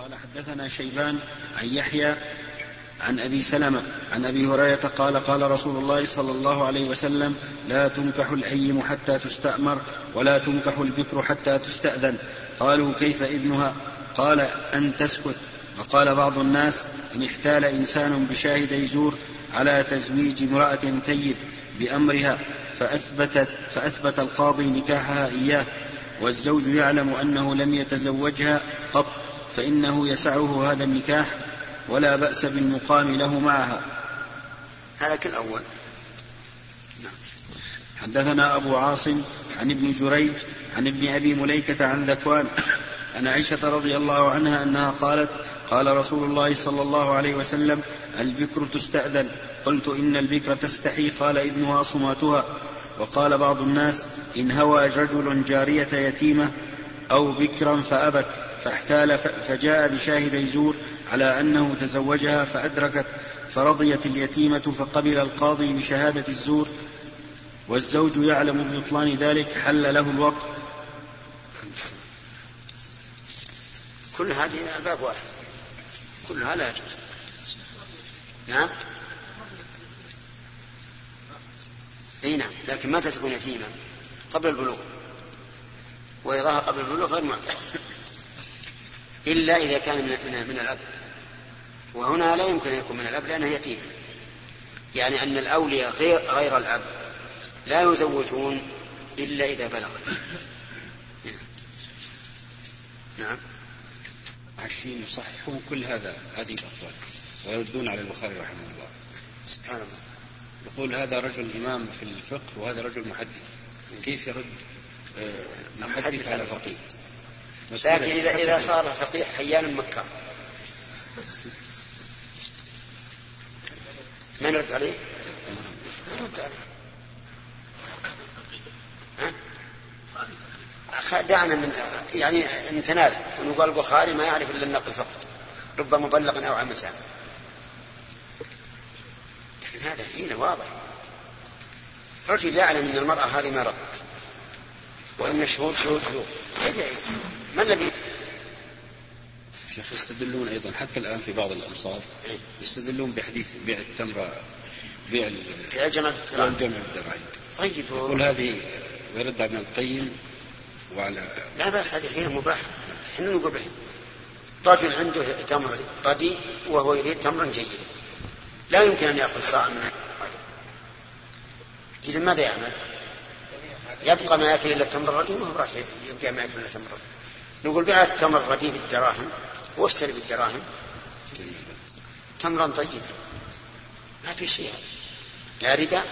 قال حدثنا شيبان عن يحيى عن أبي سلمة عن أبي هريرة قال قال رسول الله صلى الله عليه وسلم لا تنكح الايم حتى تستأمر ولا تنكح البكر حتى تستأذن. قالوا كيف إذنها؟ قال أن تسكت. وقال بعض الناس إن احتال إنسان بشاهد يزور على تزويج امرأة ثيب بأمرها فاثبتت فأثبت القاضي نكاحها إياه. والزوج يعلم أنه لم يتزوجها قط. فإنه يسعه هذا النكاح ولا بأس بالمقام له معها. هذا كالأول نعم. حدثنا أبو عاصم عن ابن جريج عن ابن أبي مليكة عن ذكوان عن عائشة رضي الله عنها أنها قالت قال رسول الله صلى الله عليه وسلم البكر تستأذن. قلت إن البكر تستحي. قال إذنها صماتها. وقال بعض الناس إن هوى رجل جارية يتيمة أو بكرا فأبت فاحتال فجاء بشاهد يزور على أنه تزوجها فأدركت فرضيت اليتيمة فقبل القاضي بشهادة الزور والزوج يعلم ببطلان ذلك حل له الوقت. كل هذه ألباب واحد كلها لا يجوز. نعم؟ إي نعم لكن متى تكون يتيمه قبل البلوغ. ورضاها قبل البلوغ غير معتبر إلا إذا كان من, من, من الأب. وهنا لا يمكن أن يكون من الأب لأنه يتيم. يعني أن الأولياء غير, غير الأب لا يزوجون إلا إذا بلغت. نعم. عشرين يصححون كل هذا هذه الأقوال ويردون على البخاري رحمه الله. سبحان الله. يقول هذا رجل إمام في الفقه وهذا رجل محدث. كيف يرد؟ آه، محدث على فقيه. لكن إذا إذا صار فقيه حيانا مكة. من يرد عليه؟ يرد عليه دعنا من يعني نتنازل ونقول البخاري ما يعرف إلا النقل فقط. رب مبلغ أو عن مسام لكن هذا حين واضح. رجل يعلم إن المرأة هذه ما وإن الشهود شهود زور ما الذي شيخ يستدلون أيضا حتى الآن في بعض الأمصار يستدلون بحديث بيع التمرة بيع بيع جمع الدراهم جمع الدراهم طيب. يقول هذه ويرد على ابن القيم وعلى لا بأس هذه حين مباح إحنا نقول به رجل عنده تمر ردي وهو يريد تمرا جيدا. لا يمكن أن يأخذ صاع من إذا ماذا يعمل؟ يبقى ما يأكل إلا التمر الردي وهو راح يبقى ما يأكل إلا التمر الردي نقول بيع التمر الرديء بالدراهم واشتري بالدراهم. تمرا طيبا ما في شيء. لا ربا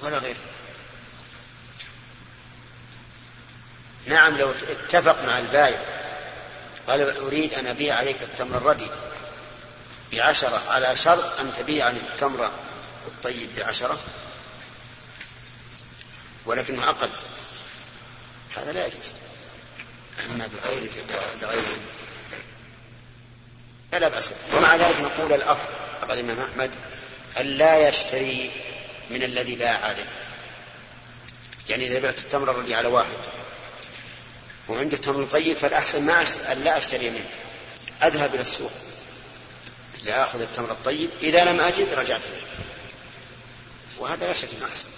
ولا غير. نعم لو اتفق مع البائع قال أريد أن أبيع عليك التمر الردي بعشرة على شرط أن تبيعني التمر الطيب بعشرة ولكنه أقل. هذا لا يجوز. أما بغير بغير فلا بأس. ومع ذلك نقول الأفضل قال الإمام أحمد أن لا يشتري من الذي باع عليه. يعني إذا بعت التمر الردي على واحد وعنده تمر طيب فالأحسن ما أن لا أشتري منه. أذهب إلى السوق. لآخذ التمر الطيب. إذا لم أجد رجعت إليه. وهذا لا شك أحسن.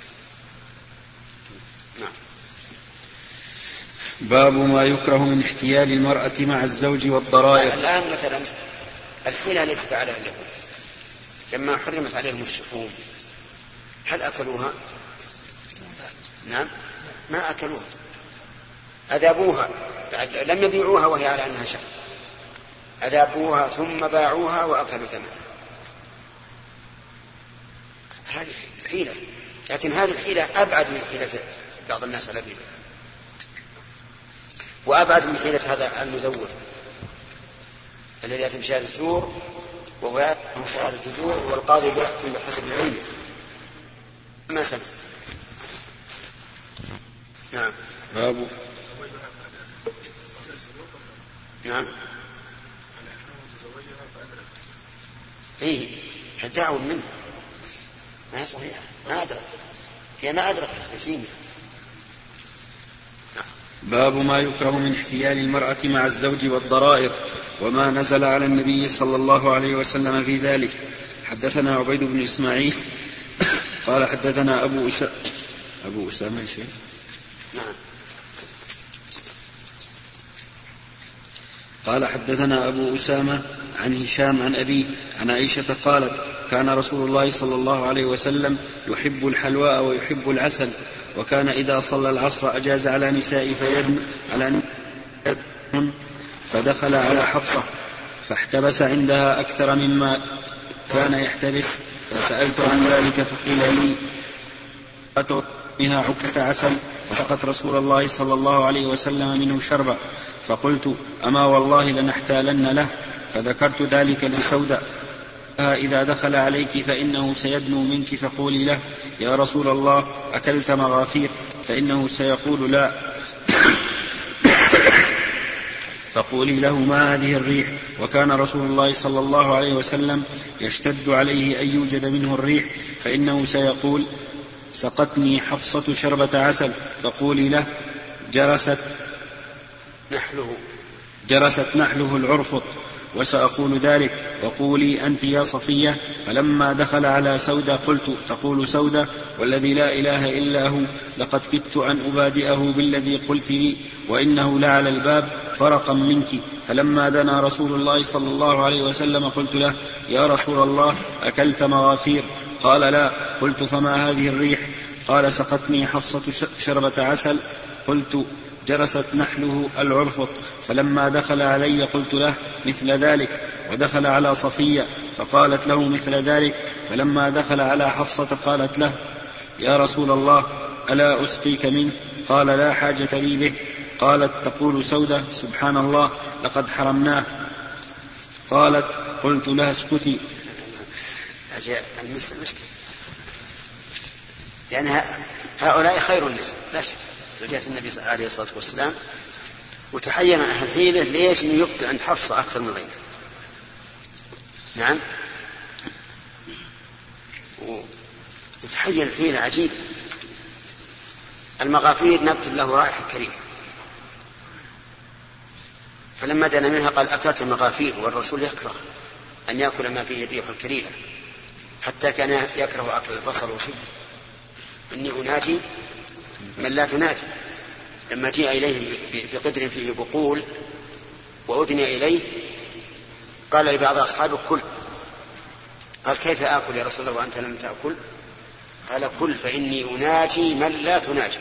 باب ما يكره من احتيال المرأة مع الزوج والضرائر الآن مثلا الحيلة التي فعلها اليهود لما حرمت عليهم الشحوم هل أكلوها؟ نعم. ما أكلوها. أذابوها. لم يبيعوها وهي على أنها شحم. أذابوها ثم باعوها وأكلوا ثمنها. هذه حيلة. لكن هذه الحيلة أبعد من حيلة بعض الناس على الربا وأبعد من حيلة هذا المزور الذي يأتي بشهادة الزور وهو يأتي بشهادة الزور والقاضي يحكم بحسب العلم. ما سمع نعم. باب. نعم. فيه دعوة منه. ما صحيح ما أدرك. هي ما أدرك اليتيمة باب ما يكره من احتيال المرأة مع الزوج والضرائر وما نزل على النبي صلى الله عليه وسلم في ذلك. حدثنا عبيد بن إسماعيل. قال حدثنا أبو أسامة أبو أسامة شيخ. نعم. قال حدثنا أبو أسامة عن هشام عن أبيه عن عائشة قالت كان رسول الله صلى الله عليه وسلم يحب الحلواء ويحب العسل وكان إذا صلى العصر أجاز على نسائه فيدن على فدخل على حفصة فاحتبس عندها أكثر مما كان يحتبس. فسألت عن ذلك فقيل لي أتعطيها عكة عسل؟ فسقت رسول الله صلى الله عليه وسلم منه شربا. فقلت أما والله لنحتالن له. فذكرت ذلك لسودة إذا دخل عليك فإنه سيدنو منك فقولي له يا رسول الله أكلت مغافير؟ فإنه سيقول لا. فقولي له ما هذه الريح؟ وكان رسول الله صلى الله عليه وسلم يشتد عليه أن يوجد منه الريح فإنه سيقول سقتني حفصة شربة عسل. فقولي له جرست نحله. جرست نحله العرفط. وسأقول ذلك وقولي أنت يا صفية فلما دخل على سودة قلت تقول سودة والذي لا إله إلا هو لقد كدت أن أبادئه بالذي قلت لي وإنه لعلى الباب فرقا منك. فلما دنا رسول الله صلى الله عليه وسلم قلت له يا رسول الله أكلت مغافير؟ قال لا. قلت فما هذه الريح؟ قال سقتني حفصة شربة عسل. قلت جرست نحله العرفط فلما دخل علي قلت له مثل ذلك ودخل على صفية فقالت له مثل ذلك فلما دخل على حفصة قالت له يا رسول الله ألا أسقيك منه قال لا حاجة لي به. قالت تقول سودة سبحان الله لقد حرمناه قالت قلت لها اسكتي. المشكلة. يعني هؤلاء خير النساء لا شك. زوجات النبي عليه الصلاة والسلام وتحين أهل حيلة ليش؟ إنه يبقى عند حفصة أكثر من غيره. نعم. وتحين حيلة عجيبة. المغافير نبت له رائحة كريهة. فلما دنا منها قال أكلت المغافير والرسول يكره أن يأكل ما فيه الريح الكريهة حتى كان يكره أكل البصل وشبه إني أناجي من لا تناجي. لما جيء إليه بقدر فيه بقول وأدني إليه قال لبعض أصحابه كل. قال كيف آكل يا رسول الله وأنت لم تأكل؟ قال كل فإني أناجي من لا تناجي.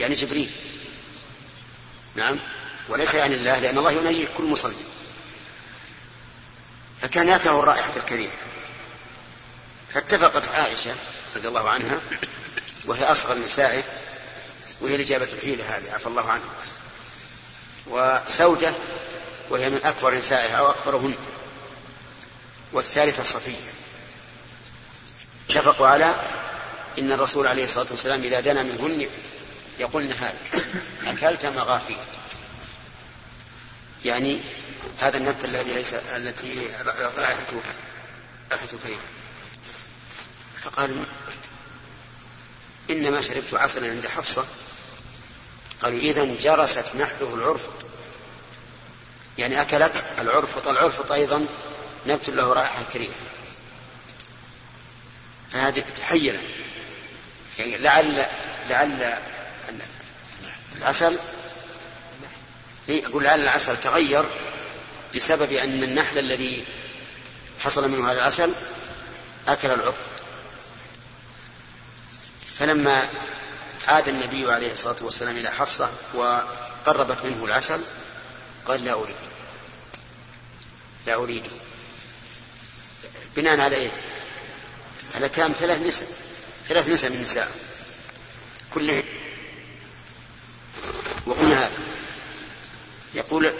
يعني جبريل. نعم. وليس يعني الله لأن الله يناجي كل مصلي. فكان يكره الرائحة الكريمة فاتفقت عائشة رضي الله عنها وهي أصغر نسائه وهي اللي جابت الحيلة هذه عفى الله عنها. وسودة وهي من أكبر نسائها أو أكبرهن. والثالثة صفية. اتفقوا على إن الرسول عليه الصلاة والسلام إذا دنا منهن يقولن هذا أكلت مغافير. يعني هذا النبت الذي ليس التي رائحته رائحته كريمة فقال إنما شربت عسلا عند حفصة. قالوا إذا جرست نحله العرفط يعني أكلت العرفط العرفط أيضا نبت له رائحة كريمة فهذه تحيلة يعني لعل لعل العسل إيه أقول لعل العسل تغير بسبب أن النحل الذي حصل منه هذا العسل أكل العرفط فلما عاد النبي عليه الصلاة والسلام إلى حفصة وقربت منه العسل قال لا أريد. لا أريده بناء على إيه؟ على كلام ثلاث نساء ثلاث نساء من النساء. كلهم وقلنا هذا. يقول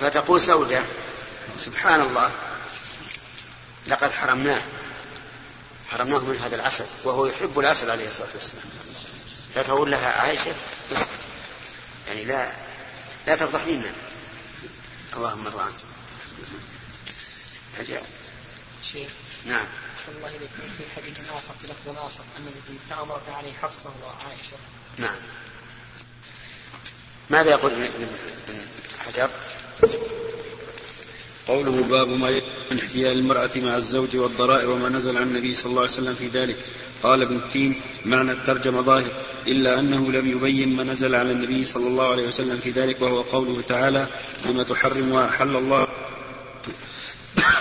فتقول سودة سبحان الله لقد حرمناه. حرمناه من هذا العسل وهو يحب العسل عليه الصلاة والسلام. فتقول لها عائشة يعني لا لا تفضحينا اللهم ارضى عنك. أجل شيخ. نعم. الله إليكم في حديث آخر في لفظ آخر أن الذي تأمرت عليه حفصة وعائشة. نعم. ماذا يقول ابن حجر؟ قوله باب ما من احتيال المرأة مع الزوج والضرائر وما نزل عن النبي صلى الله عليه وسلم في ذلك. قال ابن التين معنى الترجمة ظاهر إلا أنه لم يبين ما نزل على النبي صلى الله عليه وسلم في ذلك وهو قوله تعالى لما تحرم وأحل الله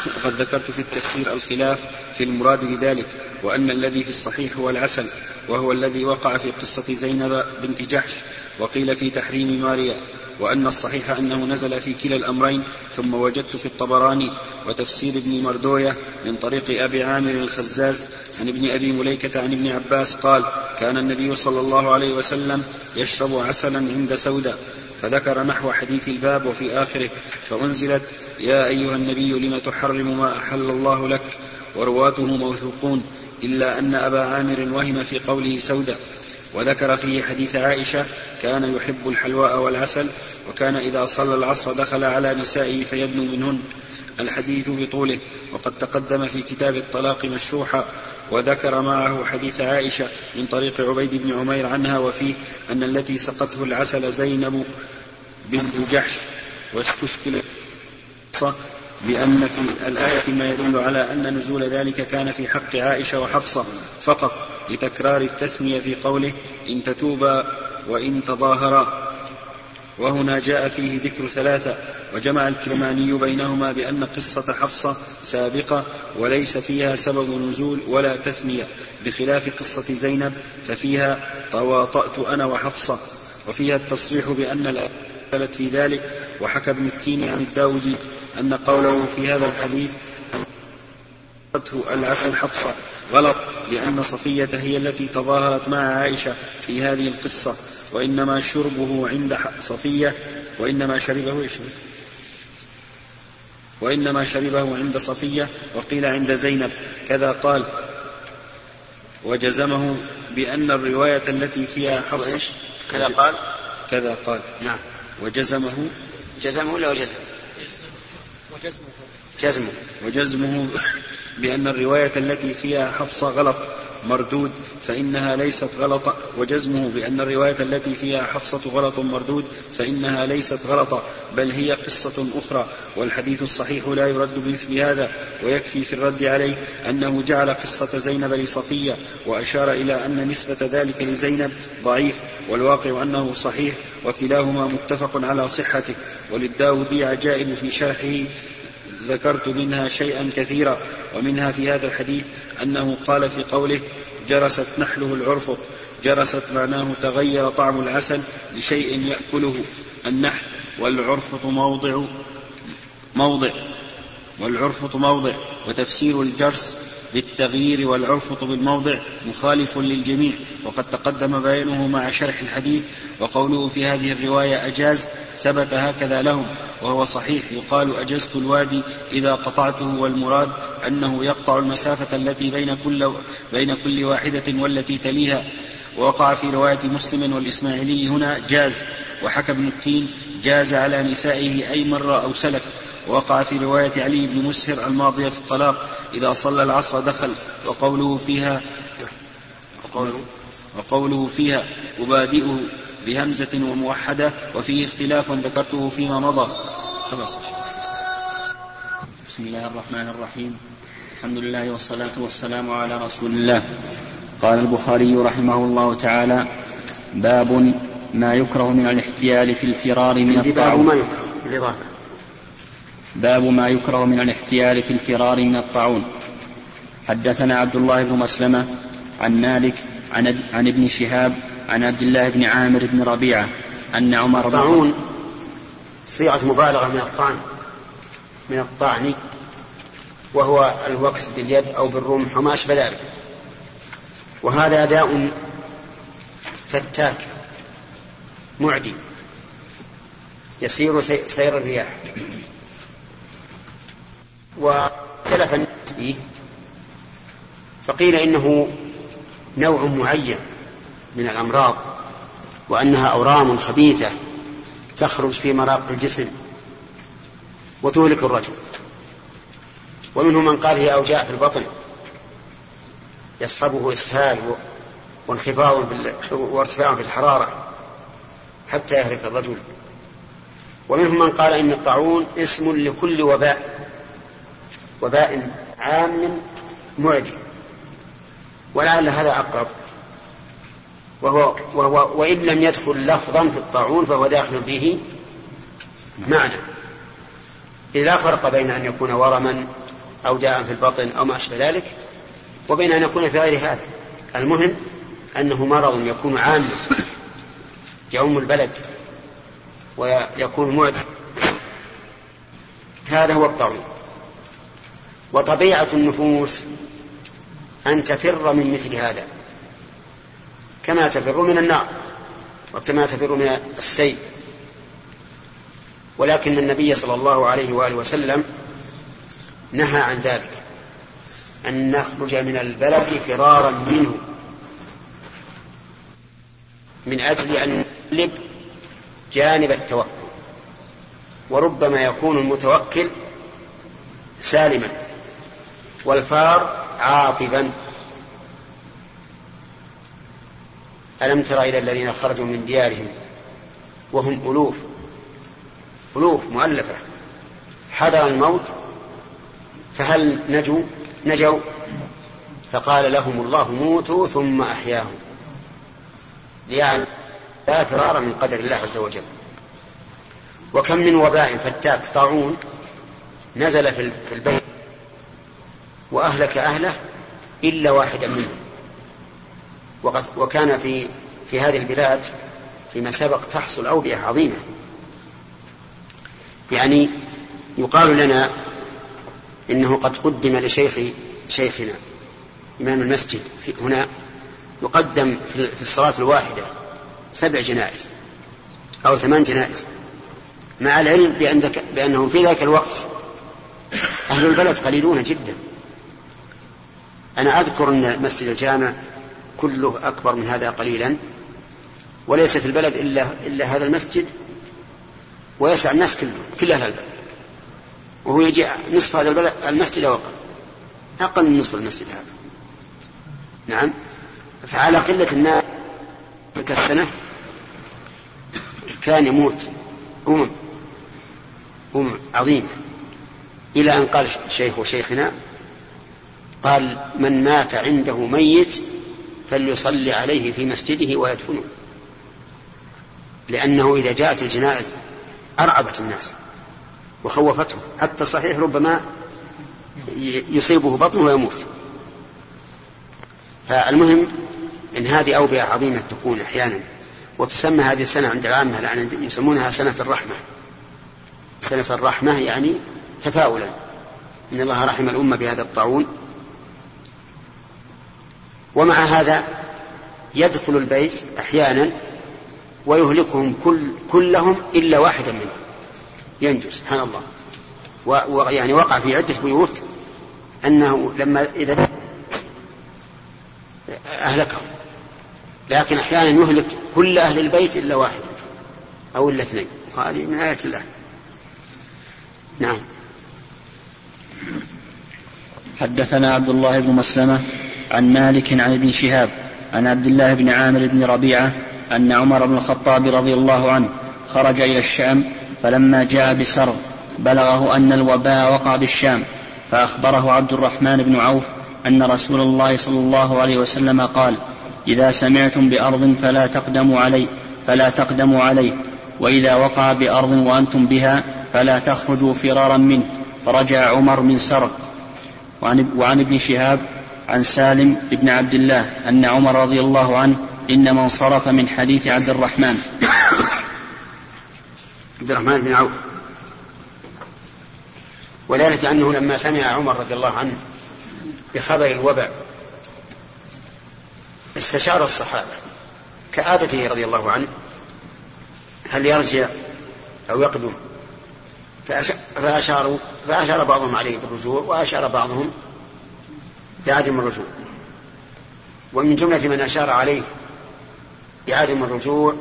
وقد ذكرت في التفسير الخلاف في المراد بذلك وأن الذي في الصحيح هو العسل وهو الذي وقع في قصة زينب بنت جحش وقيل في تحريم ماريا. وأن الصحيح أنه نزل في كلا الأمرين ثم وجدت في الطبراني وتفسير ابن مردوية من طريق أبي عامر الخزاز عن ابن أبي مليكة عن ابن عباس قال كان النبي صلى الله عليه وسلم يشرب عسلا عند سودة فذكر نحو حديث الباب وفي آخره فأنزلت يا أيها النبي لم تحرم ما أحل الله لك؟ ورواته موثوقون إلا أن أبا عامر وهم في قوله سودة. وذكر فيه حديث عائشة كان يحب الحلواء والعسل وكان إذا صلى العصر دخل على نسائه فيدنو منهن. الحديث بطوله وقد تقدم في كتاب الطلاق مشروحا وذكر معه حديث عائشة من طريق عبيد بن عمير عنها وفيه أن التي سقته العسل زينب بنت جحش. واستشكل بأن في الآية ما يدل على أن نزول ذلك كان في حق عائشة وحفصة فقط. لتكرار التثنية في قوله إن تتوبا وإن تظاهرا وهنا جاء فيه ذكر ثلاثة وجمع الكرماني بينهما بأن قصة حفصة سابقة وليس فيها سبب نزول ولا تثنية. بخلاف قصة زينب ففيها تواطأت أنا وحفصة وفيها التصريح بأن الآية في ذلك. وحكى ابن التين عن الداودي أن قوله في هذا الحديث العسل حفصة غلط لأن صفية هي التي تظاهرت مع عائشة في هذه القصة وإنما شربه عند صفية وإنما شربه إيش؟ وإنما شربه عند صفية وقيل عند زينب كذا قال. وجزمه بأن الرواية التي فيها حفصة كذا قال. كذا قال نعم. وجزمه؟ جزمه ولا وجزم؟ وجزمه جزمه. وجزمه بأن الرواية التي فيها حفصة غلط مردود فإنها ليست غلطة وجزمه بأن الرواية التي فيها حفصة غلط مردود فإنها ليست غلطة بل هي قصة أخرى والحديث الصحيح لا يرد بمثل هذا ويكفي في الرد عليه أنه جعل قصة زينب لصفية وأشار إلى أن نسبة ذلك لزينب ضعيف والواقع أنه صحيح وكلاهما متفق على صحته وللداودي عجائب في شرحه ذكرت منها شيئا كثيرا ومنها في هذا الحديث أنه قال في قوله جرست نحله العرفط جرست معناه تغير طعم العسل لشيء يأكله النحل والعرفط موضع موضع والعرفط موضع وتفسير الجرس بالتغيير والعرفط بالموضع مخالف للجميع. وقد تقدم بيانه مع شرح الحديث وقوله في هذه الرواية أجاز ثبت هكذا لهم. وهو صحيح يقال أجزت الوادي إذا قطعته والمراد أنه يقطع المسافة التي بين كل, بين كل واحدة والتي تليها. ووقع في رواية مسلم والإسماعيلي هنا جاز. وحكى ابن التين جاز على نسائه أي مرة أو سلك. وقع في رواية علي بن مسهر الماضية في الطلاق إذا صلى العصر دخل وقوله فيها وقوله, وقوله فيها أبادئه بهمزة وموحدة وفيه اختلاف ذكرته فيما مضى. خلاص. بسم الله الرحمن الرحيم. الحمد لله والصلاة والسلام على رسول الله. قال البخاري رحمه الله تعالى باب ما يكره من الاحتيال في الفرار من الطاعون. ما يكره بالإضافة باب ما يكره من الاحتيال في الفرار من الطاعون. حدثنا عبد الله بن مسلمة عن مالك عن, عن ابن شهاب عن عبد الله بن عامر بن ربيعة أن عمر الطاعون صيغة مبالغة من الطعن من الطعن وهو الوكس باليد أو بالرمح وما أشبه ذلك. وهذا داء فتاك معدي يسير سير الرياح. واختلف الناس فيه فقيل إنه نوع معين من الأمراض وأنها أورام خبيثة تخرج في مراق الجسم وتهلك الرجل. ومنهم من قال هي أوجاع في البطن يصحبه إسهال وانخفاض وارتفاع في الحرارة حتى يهلك الرجل. ومنهم من قال إن الطاعون اسم لكل وباء. وباء عام معدي ولعل هذا أقرب. وهو, وهو وإن لم يدخل لفظا في الطاعون فهو داخل فيه معنى. إذ لا فرق بين أن يكون ورما أو داء في البطن أو ما أشبه ذلك وبين أن يكون في غير هذا. المهم أنه مرض يكون عاما. يعم البلد ويكون معد هذا هو الطاعون. وطبيعة النفوس أن تفر من مثل هذا. كما تفر من النار وكما تفر من السيف ولكن النبي صلى الله عليه وآله وسلم نهى عن ذلك. أن نخرج من البلد فرارا منه. من أجل أن نقلب جانب التوكل. وربما يكون المتوكل سالما. والفار عاطبا ألم تر إلى الذين خرجوا من ديارهم وهم ألوف؟ ألوف مؤلفة. حذر الموت؟ فهل نجوا؟ نجوا. فقال لهم الله موتوا ثم أحياهم. يعني لا فرار من قدر الله عز وجل. وكم من وباء فتاك طاعون نزل في البيت. وأهلك أهله إلا واحدا منهم وقد وكان في في هذه البلاد فيما سبق تحصل أوبئة عظيمة يعني يقال لنا إنه قد قدم لشيخ شيخنا إمام المسجد في هنا يقدم في الصلاة الواحدة سبع جنائز أو ثمان جنائز مع العلم بأن. بأنهم في ذاك الوقت أهل البلد قليلون جدا أنا أذكر أن مسجد الجامع كله أكبر من هذا قليلا وليس في البلد إلا, إلا هذا المسجد ويسع الناس كله كل أهل البلد وهو يجي نصف هذا البلد المسجد أو أقل أقل من نصف المسجد هذا. نعم. فعلى قلة الناس تلك السنة كان يموت أمم أمم عظيمة إلى أن قال شيخ شيخنا قال من مات عنده ميت فليصلي عليه في مسجده ويدفنه. لأنه إذا جاءت الجنائز أرعبت الناس وخوفتهم حتى الصحيح ربما يصيبه بطنه ويموت. فالمهم إن هذه أوبئة عظيمة تكون أحيانا وتسمى هذه السنة عند العامة يسمونها سنة الرحمة. سنة الرحمة يعني تفاؤلا. إن الله رحم الأمة بهذا الطاعون. ومع هذا يدخل البيت أحيانا ويهلكهم كل كلهم إلا واحدا منهم. ينجو سبحان الله. ويعني وقع في عدة بيوت أنه لما إذا أهلكهم. لكن أحيانا يهلك كل أهل البيت إلا واحد أو إلا اثنين. وهذه من آيات الله. نعم. حدثنا عبد الله بن مسلمة. عن مالك عن ابن شهاب عن عبد الله بن عامر بن ربيعة أن عمر بن الخطاب رضي الله عنه خرج إلى الشام فلما جاء بسرغ بلغه أن الوباء وقع بالشام فأخبره عبد الرحمن بن عوف أن رسول الله صلى الله عليه وسلم قال إذا سمعتم بأرض فلا تقدموا عليه فلا تقدموا عليه وإذا وقع بأرض وأنتم بها فلا تخرجوا فرارا منه فرجع عمر من سرغ وعن, وعن ابن شهاب عن سالم بن عبد الله أن عمر رضي الله عنه إنما انصرف من حديث عبد الرحمن. عبد الرحمن بن عوف. وذلك أنه لما سمع عمر رضي الله عنه بخبر الوباء استشار الصحابة كعادته رضي الله عنه هل يرجع أو يقدم؟ فأشاروا فأشار بعضهم عليه بالرجوع وأشار بعضهم بعدم الرجوع. ومن جملة من أشار عليه بعدم الرجوع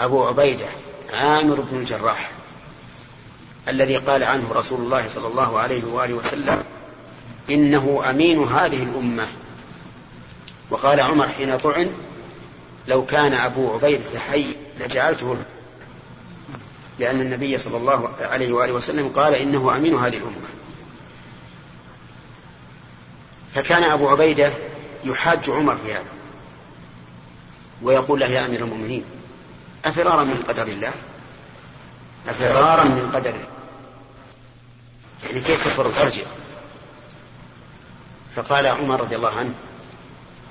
أبو عبيدة عامر بن الجراح الذي قال عنه رسول الله صلى الله عليه وآله وسلم إنه أمين هذه الأمة. وقال عمر حين طعن لو كان أبو عبيدة حي لجعلته لأن النبي صلى الله عليه وآله وسلم قال إنه أمين هذه الأمة. فكان أبو عبيدة يحاج عمر في هذا ويقول له يا أمير المؤمنين أفرارا من قدر الله؟ أفرارا من قدر الله. يعني كيف تفر ترجع فقال عمر رضي الله عنه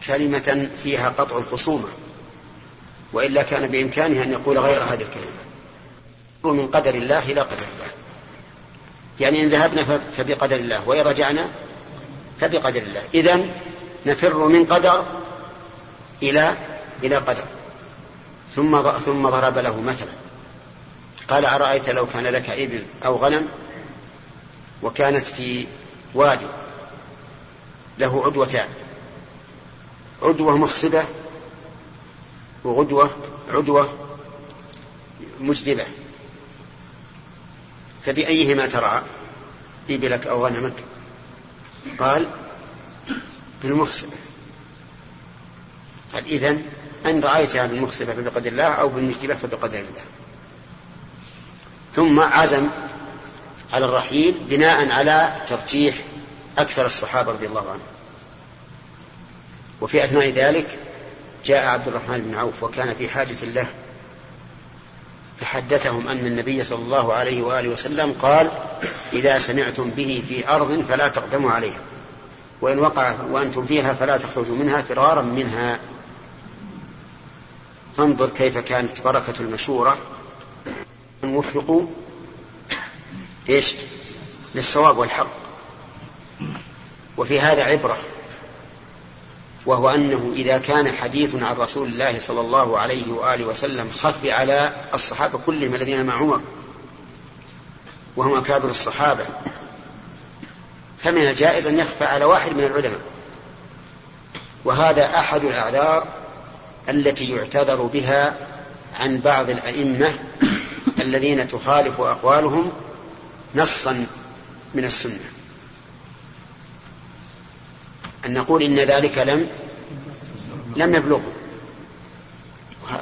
كلمة فيها قطع الخصومة وإلا كان بإمكانه أن يقول غير هذه الكلمة. من قدر الله إلى قدر الله. يعني إن ذهبنا فبقدر الله وإن رجعنا فبقدر الله. إذا نفر من قدر إلى إلى قدر. ثم ثم ضرب له مثلا. قال أرأيت لو كان لك إبل أو غنم وكانت في وادي له عدوتان. عدوة مخصبة وغدوة عدوة مجدبة. فبأيهما ترعى إبلك أو غنمك؟ قال بالمخصبة قال إذن أن رأيتها بالمخصبة فبقدر الله أو بالمجدبة فبقدر الله. ثم عزم على الرحيل بناء على ترجيح أكثر الصحابة رضي الله عنهم. وفي أثناء ذلك جاء عبد الرحمن بن عوف وكان في حاجة له فحدثهم أن النبي صلى الله عليه وآله وسلم قال إذا سمعتم به في أرض فلا تقدموا عليها وإن وقع وأنتم فيها فلا تخرجوا منها فرارا منها. فانظر كيف كانت بركة المشورة. أن وفقوا إيش؟ للصواب والحق. وفي هذا عبرة. وهو أنه إذا كان حديث عن رسول الله صلى الله عليه وآله وسلم خفي على الصحابة كلهم الذين مع عمر وهم أكابر الصحابة فمن الجائز أن يخفى على واحد من العلماء. وهذا أحد الأعذار التي يعتذر بها عن بعض الأئمة الذين تخالف أقوالهم نصا من السنة. أن نقول إن ذلك لم لم يبلغه.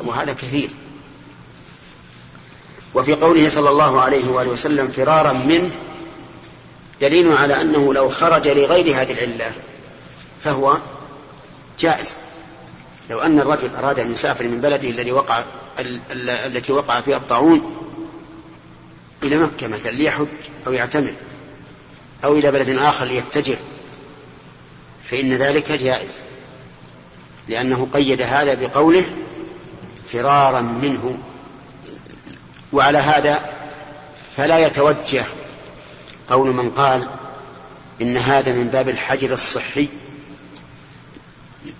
وهذا كثير. وفي قوله صلى الله عليه وآله وسلم فرارا منه دليل على أنه لو خرج لغير هذه العلة فهو جائز. لو أن الرجل أراد أن يسافر من بلده الذي وقع التي وقع فيها الطاعون إلى مكة مثلا ليحج أو يعتمر أو إلى بلد آخر ليتجر. فإن ذلك جائز. لأنه قيد هذا بقوله فرارا منه وعلى هذا فلا يتوجه قول من قال إن هذا من باب الحجر الصحي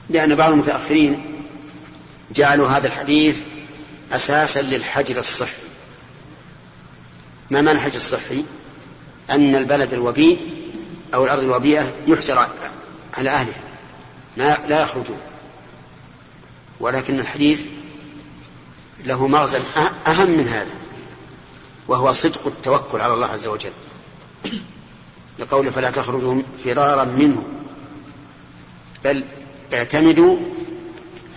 لأن بعض المتأخرين جعلوا هذا الحديث أساسا للحجر الصحي. ما معنى الحجر الصحي؟ أن البلد الوبيء أو الأرض الوبيئة يحجر على أهلها. لا يخرجون. ولكن الحديث له مغزى أهم من هذا وهو صدق التوكل على الله عز وجل. لقوله فلا تخرجوا فرارا منه بل اعتمدوا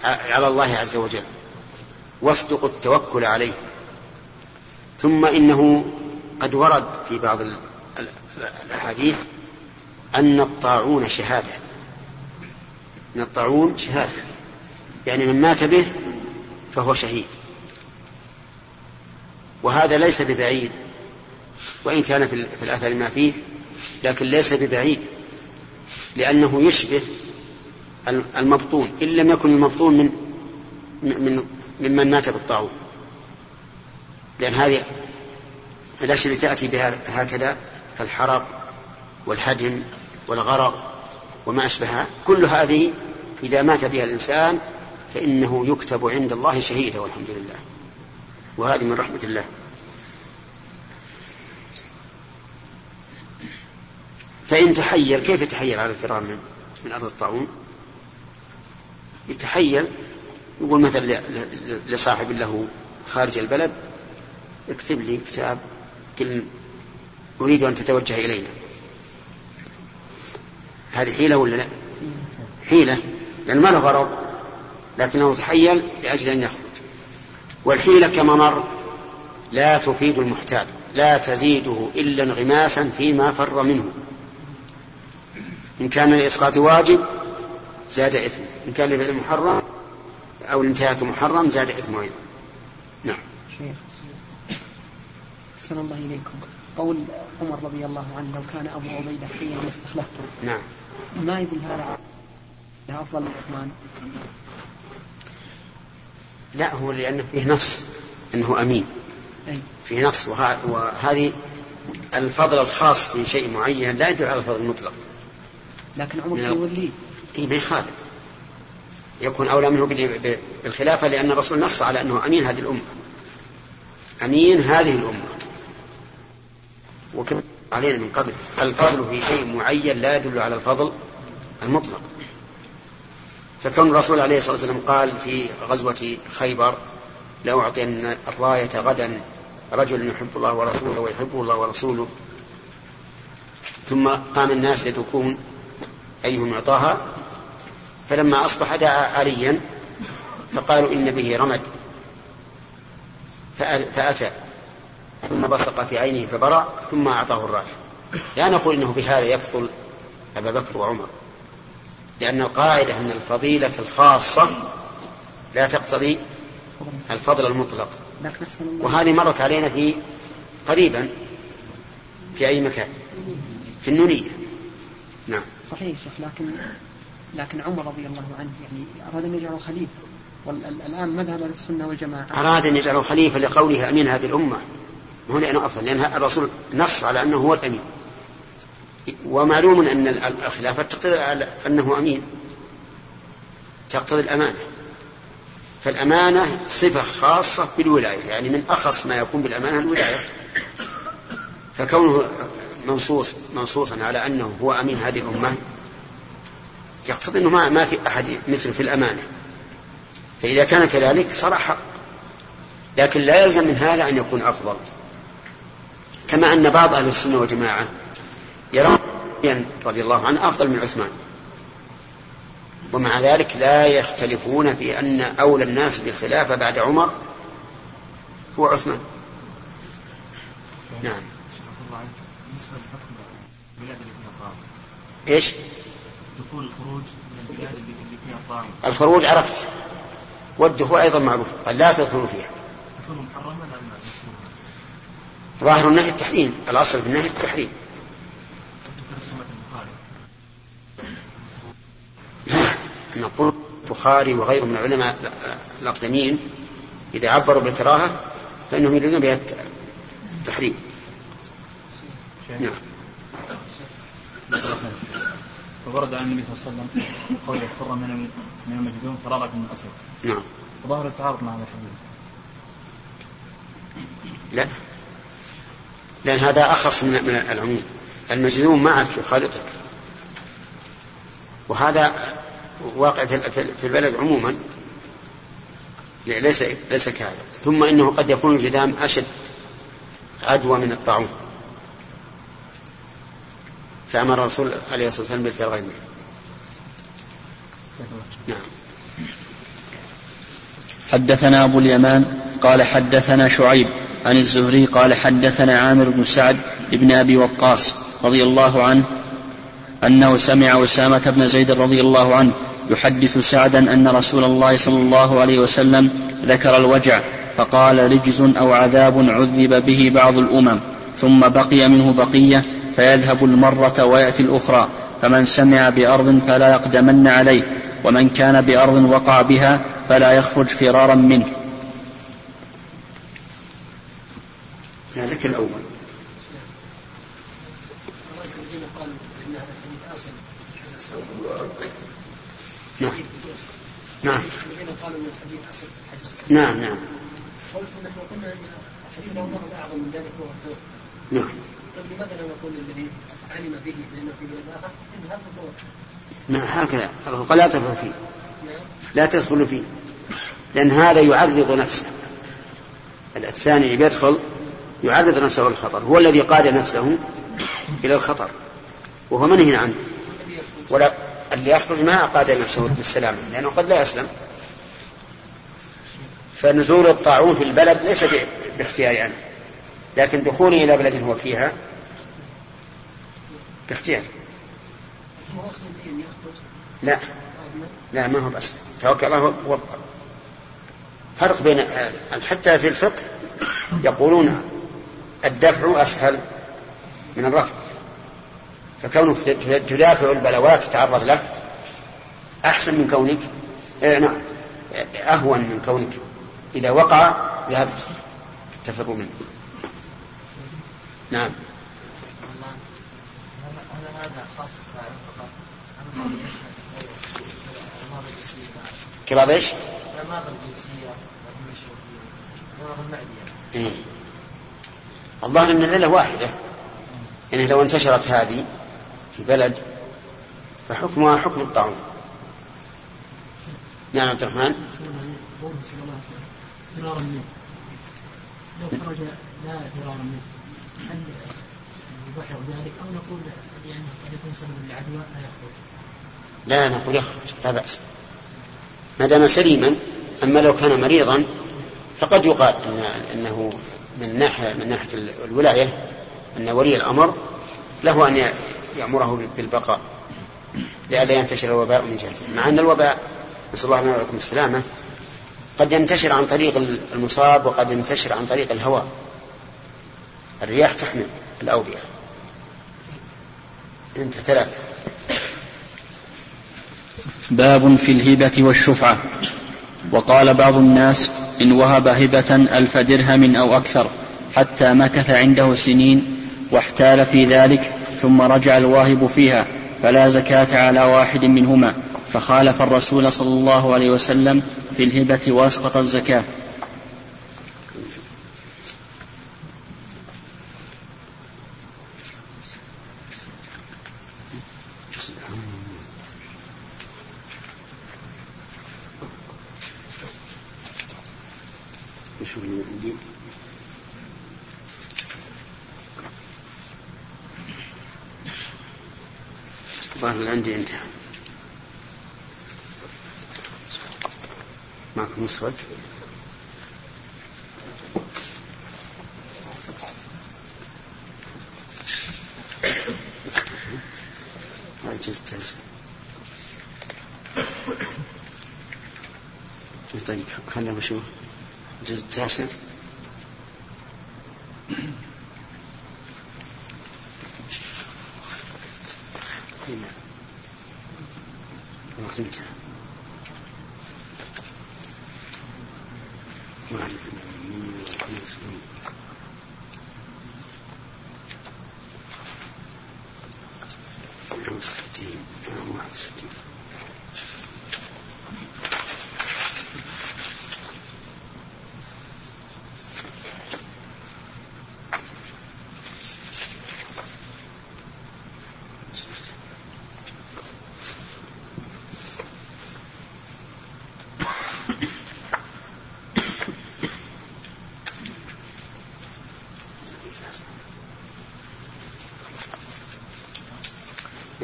على الله عز وجل واصدقوا التوكل عليه. ثم إنه قد ورد في بعض الأحاديث أن الطاعون شهادة. أن الطاعون شهادة يعني من مات به فهو شهيد. وهذا ليس ببعيد وإن كان في الأثر ما فيه لكن ليس ببعيد لأنه يشبه المبطون إن لم يكن المبطون من من ممن مات بالطاعون. لأن هذه الأشياء تأتي بها هكذا كالحرق والهدم والغرق وما أشبهها كل هذه إذا مات بها الإنسان فإنه يكتب عند الله شهيدا والحمد لله. وهذه من رحمة الله. فإن تحير كيف يتحير على الفرار من من أرض الطاعون؟ يتحيل يقول مثلا لصاحب له خارج البلد اكتب لي كتاب أريد أن تتوجه إلينا. هذه حيلة ولا لا؟ حيلة لأن ما له غرض لكنه تحيل لأجل أن يخرج. والحيلة كما مر لا تفيد المحتال لا تزيده إلا انغماسا فيما فر منه. إن كان الإسقاط واجب زاد إثم. إن كان لفعل محرم أو الانتهاك محرم زاد إثم أيضا. نعم. شيخ أحسن الله إليكم. قول عمر رضي الله عنه لو كان أبو عبيدة حيا لاستخلفته. نعم. ما يدل هذا أفضل من عثمان. لا هو لأنه فيه نص أنه أمين. أي. فيه نص. وهذه الفضل الخاص في شيء معين لا يدل على الفضل المطلق. لكن عمر سيوليه اي ما يخالف. يكون أولى منه بالخلافة لأن الرسول نص على أنه أمين هذه الأمة. أمين هذه الأمة. وكما علينا من قبل. الفضل في شيء معين لا يدل على الفضل المطلق. فكون الرسول عليه الصلاة والسلام قال في غزوة خيبر لاعطين الراية غدا رجل يحب الله ورسوله ويحبه الله ورسوله. ثم قام الناس يدركون أيهم يعطاها فلما أصبح دعا عليا فقالوا إن به رمد فأتى. ثم بصق في عينه فبرأ ثم أعطاه الراية لا نقول إنه بهذا يفضل أبا بكر وعمر. لأن القاعدة أن الفضيلة الخاصة لا تقتضي الفضل المطلق. وهذه مرت علينا في قريبا في أي مكان؟ في النونية. نعم. صحيح شيخ لكن لكن عمر رضي الله عنه يعني أراد أن يجعله خليفة. والآن مذهب السنة والجماعة. أراد أن يجعله خليفة لقوله أمين هذه الأمة. هو لأنه أفضل لأن الرسول نص على أنه هو الأمين. ومعلوم أن الخلافة تقتضي أنه أمين تقتضي الأمانة. فالأمانة صفة خاصة بالولاية يعني من أخص ما يكون بالأمانة الولاية. فكونه منصوص منصوصا على أنه هو أمين هذه الأمة يقتضي أنه ما, ما في أحد مثل في الأمانة. فإذا كان كذلك صار لكن لا يلزم من هذا أن يكون أفضل. كما أن بعض أهل السنة والجماعة يرون رضي الله عنه أفضل من عثمان. ومع ذلك لا يختلفون في أن أولى الناس بالخلافة بعد عمر هو عثمان. نعم. إيش؟ دخول الخروج من البلاد اللي فيها الطاعون الخروج عرفت. والدخول أيضا معروف. قال لا تدخلوا فيها. محرما ظاهر النهي التحريم الأصل في النهي التحريم. نقول البخاري وغيره من العلماء الأقدمين إذا عبروا بالكراهة فإنهم يريدون بها التحريم. نعم. فورد عن النبي صلى الله عليه وسلم قول فر من من المجدون فرارة من الأسد. نعم. وظاهر التعارض مع هذا الحديث. لا. لأن هذا أخص من من العموم. المجنون معك يخالطك وهذا واقع في البلد عموما. ليس ليس كهذا. ثم إنه قد يكون الجذام أشد عدوى من الطاعون. فأمر الرسول عليه الصلاة والسلام بالفرار منه. نعم. حدثنا أبو اليمان قال حدثنا شعيب عن الزهري قال حدثنا عامر بن سعد بن أبي وقاص رضي الله عنه أنه سمع أسامة بن زيد رضي الله عنه يحدث سعدا أن رسول الله صلى الله عليه وسلم ذكر الوجع فقال رجز أو عذاب عذب به بعض الأمم ثم بقي منه بقية فيذهب المرة ويأتي الأخرى فمن سمع بأرض فلا يقدمن عليه ومن كان بأرض وقع بها فلا يخرج فرارا منه ذلك الأول نعم نعم قالوا من الحديث اصل حجر نعم نعم قلت نحن قلنا ان الحديث له لفظ اعظم من ذلك وهو التوكل نعم طيب لماذا لا نقول الذي علم به بانه في بلاد اخر اذهب وتوكل نعم هكذا قال لا تدخل فيه نعم. لا تدخل فيه لأن هذا يعرض نفسه. الثاني اللي بيدخل يعرض نفسه للخطر هو الذي قاد نفسه إلى الخطر وهو منهي عنه. ولا اللي يخرج ما أقاد نفسه بالسلامة لأنه قد لا يسلم. فنزول الطاعون في البلد ليس باختياري أنا لكن دخولي إلى بلد هو فيها باختيار لا. لا ما هو بس توكل الله هو فرق بين حتى في الفقه يقولون الدفع أسهل من الرفع. فكونك تدافع البلوات تتعرض له أحسن من كونك. إيه نعم. أهون من كونك. إذا وقع ذهبت تفر منه. نعم. كبعض إيش؟ الامراض الجنسيه الامراض المعديه إيه. الظاهر إن العلة واحدة. يعني لو انتشرت هذه في بلد فحكمها حكم الطاعون نعم عبد الرحمن. فرارا منه لو خرج لا فرارا منه. هل يبحر ذلك أو نقول لأنه قد يكون سبب للعدوى لا يخرج. لا نقول يخرج لا بأس. ما دام سليما أما لو كان مريضا فقد يقال إن إنه من ناحيه من ناحية الولاية أن ولي الأمر له أن يأمره بالبقاء لئلا ينتشر الوباء من جهته. مع أن الوباء نسأل الله لنا ولكم السلامة قد ينتشر عن طريق المصاب وقد ينتشر عن طريق الهواء. الرياح تحمل الأوبئة. أنت ثلاثة. باب في الهبة والشفعة. وقال بعض الناس إن وهب هبة ألف درهم أو أكثر حتى مكث عنده سنين واحتال في ذلك ثم رجع الواهب فيها فلا زكاة على واحد منهما فخالف الرسول صلى الله عليه وسلم في الهبة وأسقط الزكاة. معكم مسود طيب خلينا نشوف الجزء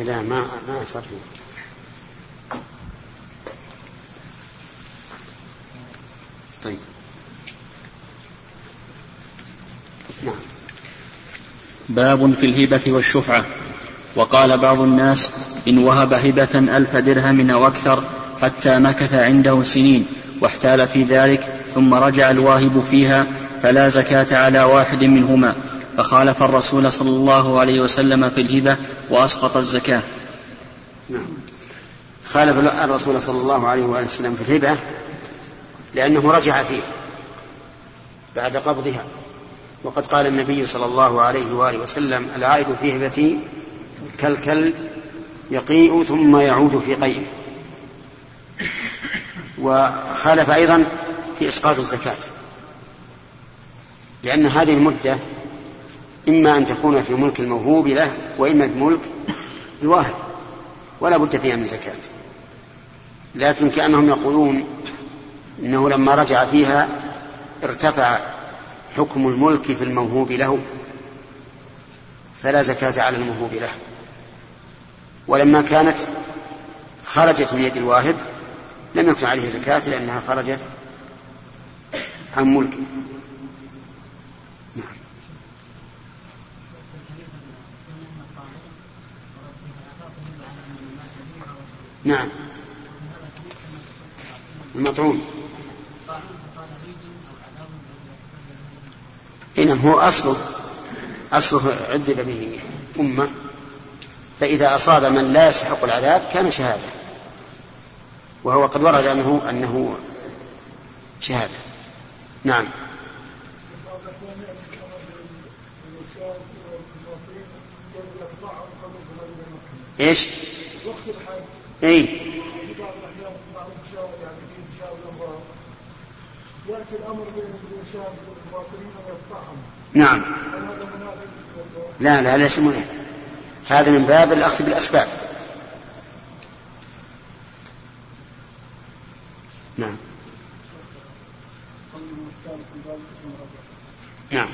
لا ما ما يصح طيب. نعم. باب في الهبة والشفعة. وقال بعض الناس إن وهب هبة ألف درهم أو أكثر حتى مكث عنده سنين واحتال في ذلك ثم رجع الواهب فيها فلا زكاة على واحد منهما. فخالف الرسول صلى الله عليه وسلم في الهبة وأسقط الزكاة. نعم. خالف الرسول صلى الله عليه وآله وسلم في الهبة لأنه رجع فيها بعد قبضها. وقد قال النبي صلى الله عليه وآله وسلم العائد في هبتي كالكلب يقيء ثم يعود في قيئه. وخالف أيضا في إسقاط الزكاة. لأن هذه المدة إما أن تكون في ملك الموهوب له وإما في ملك الواهب. ولا بد فيها من زكاة. لكن كأنهم يقولون إنه لما رجع فيها ارتفع حكم الملك في الموهوب له فلا زكاة على الموهوب له. ولما كانت خرجت من يد الواهب لم يكن عليه زكاة لأنها خرجت عن ملكه. نعم. المطعون. إنما هو أصله أصله عذب به أمة. فإذا أصاب من لا يستحق العذاب كان شهادة. وهو قد ورد أنه أنه شهادة. نعم. إيش؟ اي الامر نعم. لا لا ليس هذا من باب الأخذ بالأسباب. نعم. نعم.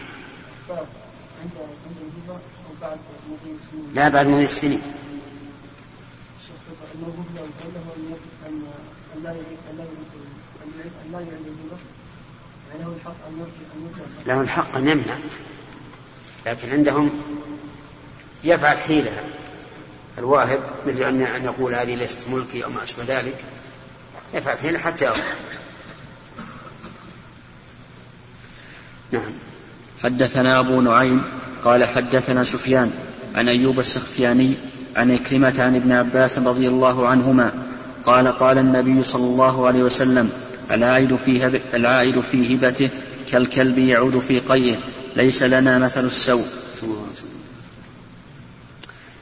لا بعد مضي السنين. له الحق أن يمنع. لكن عندهم يفعل حيلة الواهب مثل أن أن يقول هذه ليست ملكي أو ما أشبه ذلك. يفعل حيلة حتى يرضى نعم. حدثنا أبو نعيم قال حدثنا سفيان عن أيوب السختياني عن إكرمة عن ابن عباس رضي الله عنهما قال قال النبي صلى الله عليه وسلم العائد في, هب العائد في هبته كالكلب يعود في قيه ليس لنا مثل السوء.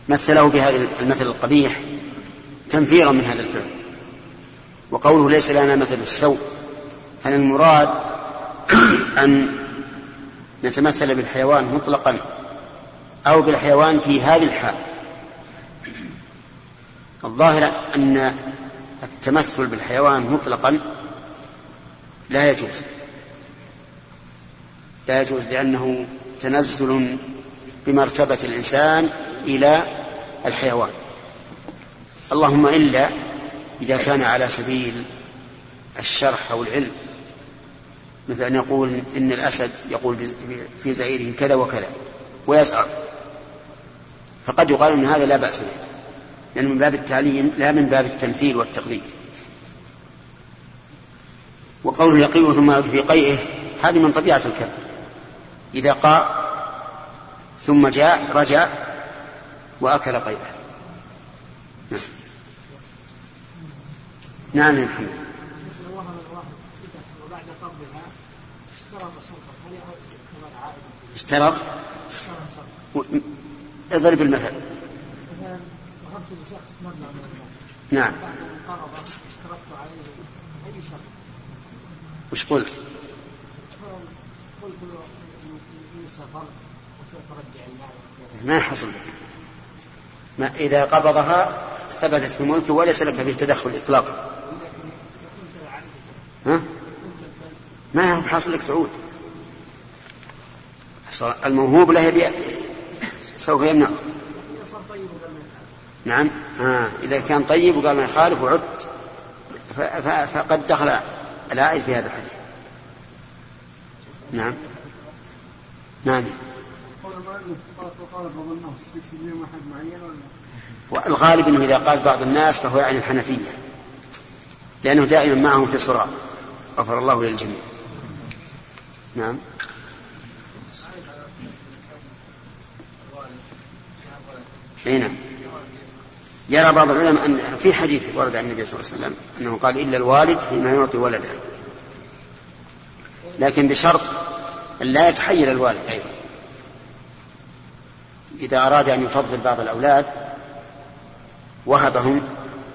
مثله بهذا المثل القبيح تنفيرا من هذا الفعل وقوله ليس لنا مثل السوء. هل المراد أن نتمثل بالحيوان مطلقا أو بالحيوان في هذه الحال؟ الظاهر أن التمثل بالحيوان مطلقا لا يجوز. لا يجوز لأنه تنزل بمرتبة الإنسان إلى الحيوان. اللهم إلا إذا كان على سبيل الشرح أو العلم. مثل أن يقول إن الأسد يقول في زعيره كذا وكذا ويسأل فقد يقال أن هذا لا بأس به. لأنه من باب التعليم لا من باب التمثيل والتقليد. وقوله يقيه ثم يعود في قيئه هذه من طبيعة الكلب إذا قاء ثم جاء رجع وأكل قيئه. نعم يا محمد. اشترط. اضرب المثل. وهبت لشخص مبلغ من المال. نعم. بعد أن قرض اشترطت عليه أي شرط وش قلت؟ قلت له ان سافر وترجع المال. ما حصل. ما إذا قبضها ثبتت في ملكه وليس لك فيه تدخل إطلاقا. ها؟ ما هو حاصل لك تعود. الموهوب له سوف يمنع. نعم. آه. إذا كان طيب وقال ما يخالف وعد فقد دخل العائد في هذا الحديث. نعم. نعم. والغالب إنه إذا قال بعض الناس فهو يعني الحنفية. لأنه دائما معهم في صراع غفر الله للجميع. نعم. اي نعم. يرى بعض العلماء أن في حديث ورد عن النبي صلى الله عليه وسلم أنه قال إلا الوالد فيما يعطي ولده. لكن بشرط أن لا يتحيل الوالد أيضا. إذا أراد أن يفضل بعض الأولاد وهبهم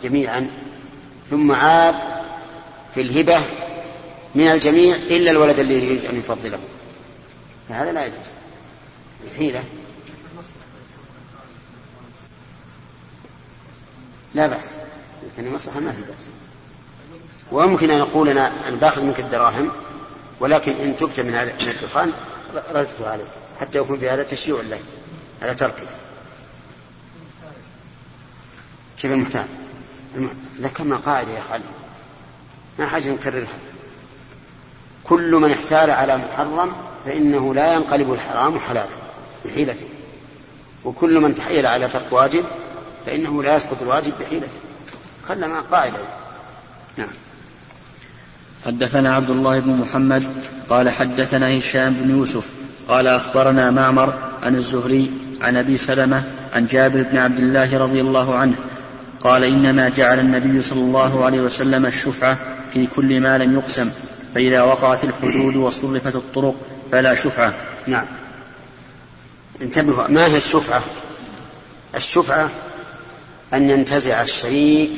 جميعا ثم عاد في الهبة من الجميع إلا الولد الذي يريد أن يفضله. فهذا لا يجوز. حيله لا بأس. لكن مصلحة ما في بأس. ويمكن أن نقول أنا أنا باخذ منك الدراهم ولكن إن تبت من هذا من الدخان ردته عليك. حتى يكون في هذا تشييع له على تركه كيف المحتال؟ ذكرنا قاعدة يا خالد. ما حاجة نكررها. كل من احتال على محرم فإنه لا ينقلب الحرام حلالا بحيلته. وكل من تحيل على ترك واجب فإنه لا يسقط الواجب بحيلته. خلنا مع قاعدة. نعم. حدثنا عبد الله بن محمد قال حدثنا هشام بن يوسف قال أخبرنا معمر عن الزهري عن أبي سلمة عن جابر بن عبد الله رضي الله عنه قال إنما جعل النبي صلى الله عليه وسلم الشفعة في كل ما لم يقسم فإذا وقعت الحدود وصرفت الطرق فلا شفعة. نعم. انتبهوا ما هي الشفعة؟ الشفعة أن ينتزع الشريك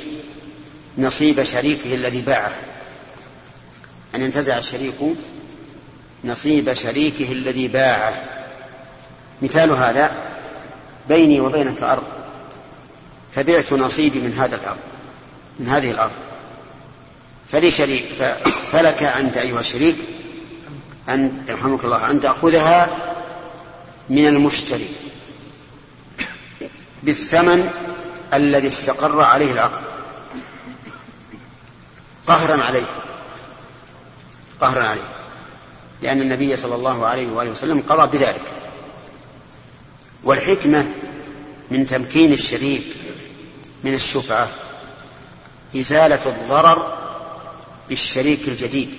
نصيب شريكه الذي باعه. أن ينتزع الشريك نصيب شريكه الذي باعه. مثال هذا بيني وبينك أرض. فبعت نصيبي من هذا الأرض من هذه الأرض. فلي شريك فلك أنت أيها الشريك أن يرحمك الله أن تأخذها من المشتري. بالثمن الذي استقر عليه العقد قهرا عليه. قهرا عليه. لأن النبي صلى الله عليه وآله وسلم قضى بذلك. والحكمة من تمكين الشريك من الشفعة إزالة الضرر بالشريك الجديد.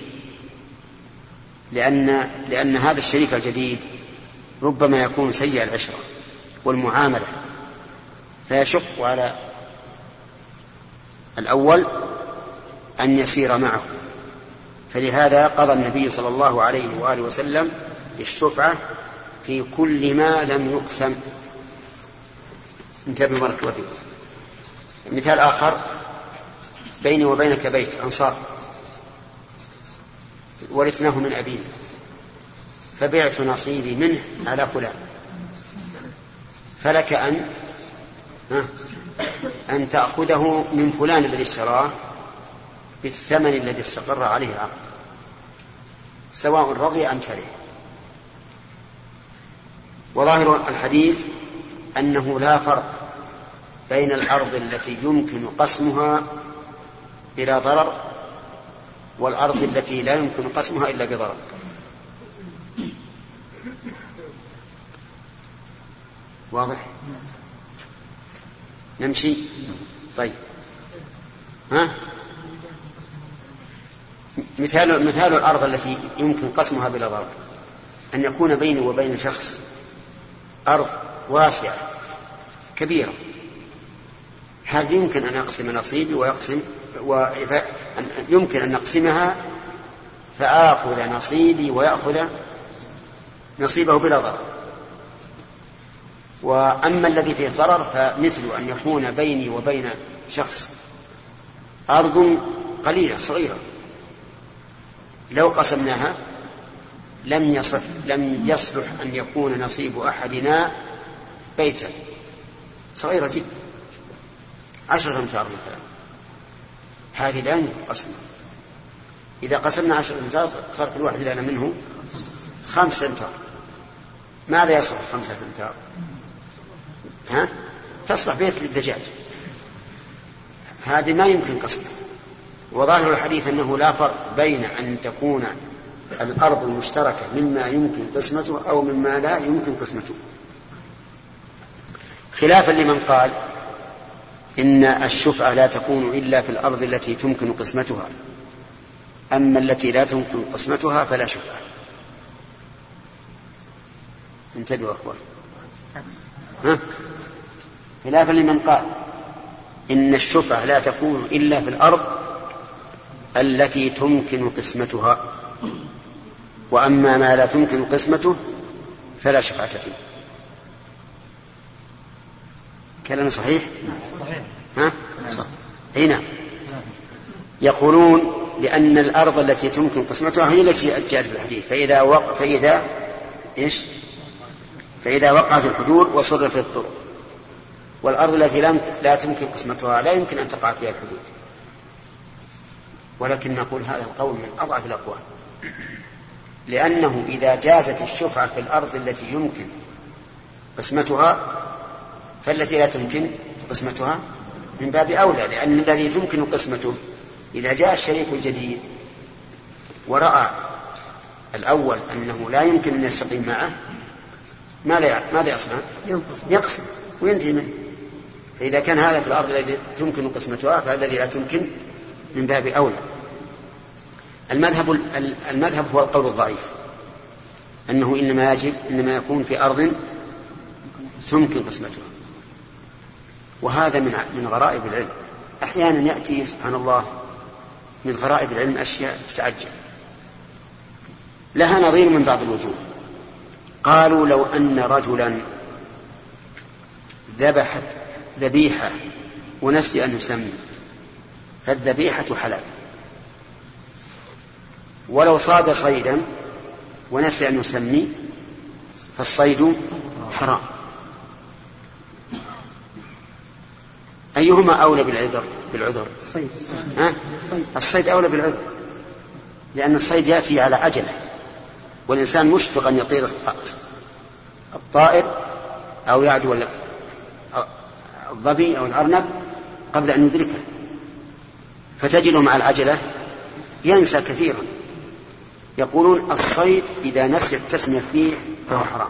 لأن لأن هذا الشريك الجديد ربما يكون سيء العشرة والمعاملة. فيشق على الأول أن يسير معه. فلهذا قضى النبي صلى الله عليه وآله وسلم بالشفعة في كل ما لم يقسم. انتبه بارك الله مثال آخر بيني وبينك بيت أنصار. ورثناه من أبينا. فبعت نصيبي منه على فلان. فلك أن أن تأخذه من فلان الذي اشتراه بالثمن الذي استقر عليه العقد. سواء رضي أم كره. وظاهر الحديث أنه لا فرق بين الأرض التي يمكن قسمها بلا ضرر والأرض التي لا يمكن قسمها إلا بضرر. واضح؟ نمشي؟ طيب. ها؟ مثال مثال الأرض التي يمكن قسمها بلا ضرر. أن يكون بيني وبين شخص أرض واسعة كبيرة. هذه يمكن أن أقسم نصيبي ويقسم يمكن أن نقسمها فآخذ نصيبي ويأخذ نصيبه بلا ضرر. وأما الذي فيه ضرر فمثل أن يكون بيني وبين شخص أرض قليلة صغيرة. لو قسمناها لم يصح لم يصلح أن يكون نصيب أحدنا بيتا. صغيرة جدا. عشرة أمتار مثلا. هذه لا يمكن إذا قسمنا عشرة أمتار صار كل واحد لنا منه خمسة أمتار. ماذا يصلح خمسة أمتار؟ ها؟ تصلح بيت للدجاج. هذه ما يمكن قسمها وظاهر الحديث أنه لا فرق بين أن تكون الأرض المشتركة مما يمكن قسمته أو مما لا يمكن قسمته. خلافا لمن قال إن الشفعة لا تكون إلا في الأرض التي تمكن قسمتها. أما التي لا تمكن قسمتها فلا شفعة. انتبهوا أخوان. ها؟ خلافا لمن قال إن الشفعة لا تكون إلا في الأرض التي تمكن قسمتها وأما ما لا تمكن قسمته فلا شفعة فيه. كلام صحيح؟ صحيح. ها؟ صح. أي نعم. يقولون لأن الأرض التي تمكن قسمتها هي التي جاءت في الحديث. فإذا وق... فإذا إيش؟ فإذا وقعت الحدود وصرفت الطرق. والأرض التي لا تمكن قسمتها لا يمكن أن تقع فيها الحدود ولكن نقول هذا القول من أضعف الأقوال لأنه إذا جازت الشفعة في الأرض التي يمكن قسمتها فالتي لا تمكن قسمتها من باب أولى لأن الذي يمكن قسمته إذا جاء الشريك الجديد ورأى الأول أنه لا يمكن أن يستقيم معه ماذا ماذا يصنع؟ يقسم وينتهي منه. فإذا كان هذا في الأرض الذي تمكن قسمتها فالذي لا تمكن من باب أولى. المذهب المذهب هو القول الضعيف. أنه إنما يجب إنما يكون في أرض تمكن قسمتها. وهذا من من غرائب العلم. أحيانا يأتي سبحان الله من غرائب العلم أشياء تتعجب. لها نظير من بعض الوجوه. قالوا لو أن رجلا ذبح ذبيحة ونسي أن يسمي. فالذبيحة حلال. ولو صاد صيدا ونسي أن يسمي فالصيد حرام. أيهما أولى بالعذر؟ بالعذر. الصيد؟ الصيد أولى بالعذر. لأن الصيد يأتي على عجلة والإنسان مشفق أن يطير الطائر أو يعدو الظبي أو الأرنب قبل أن يدركه. فتجده مع العجلة ينسى كثيرا. يقولون الصيد إذا نسي التسمية فيه فهو حرام.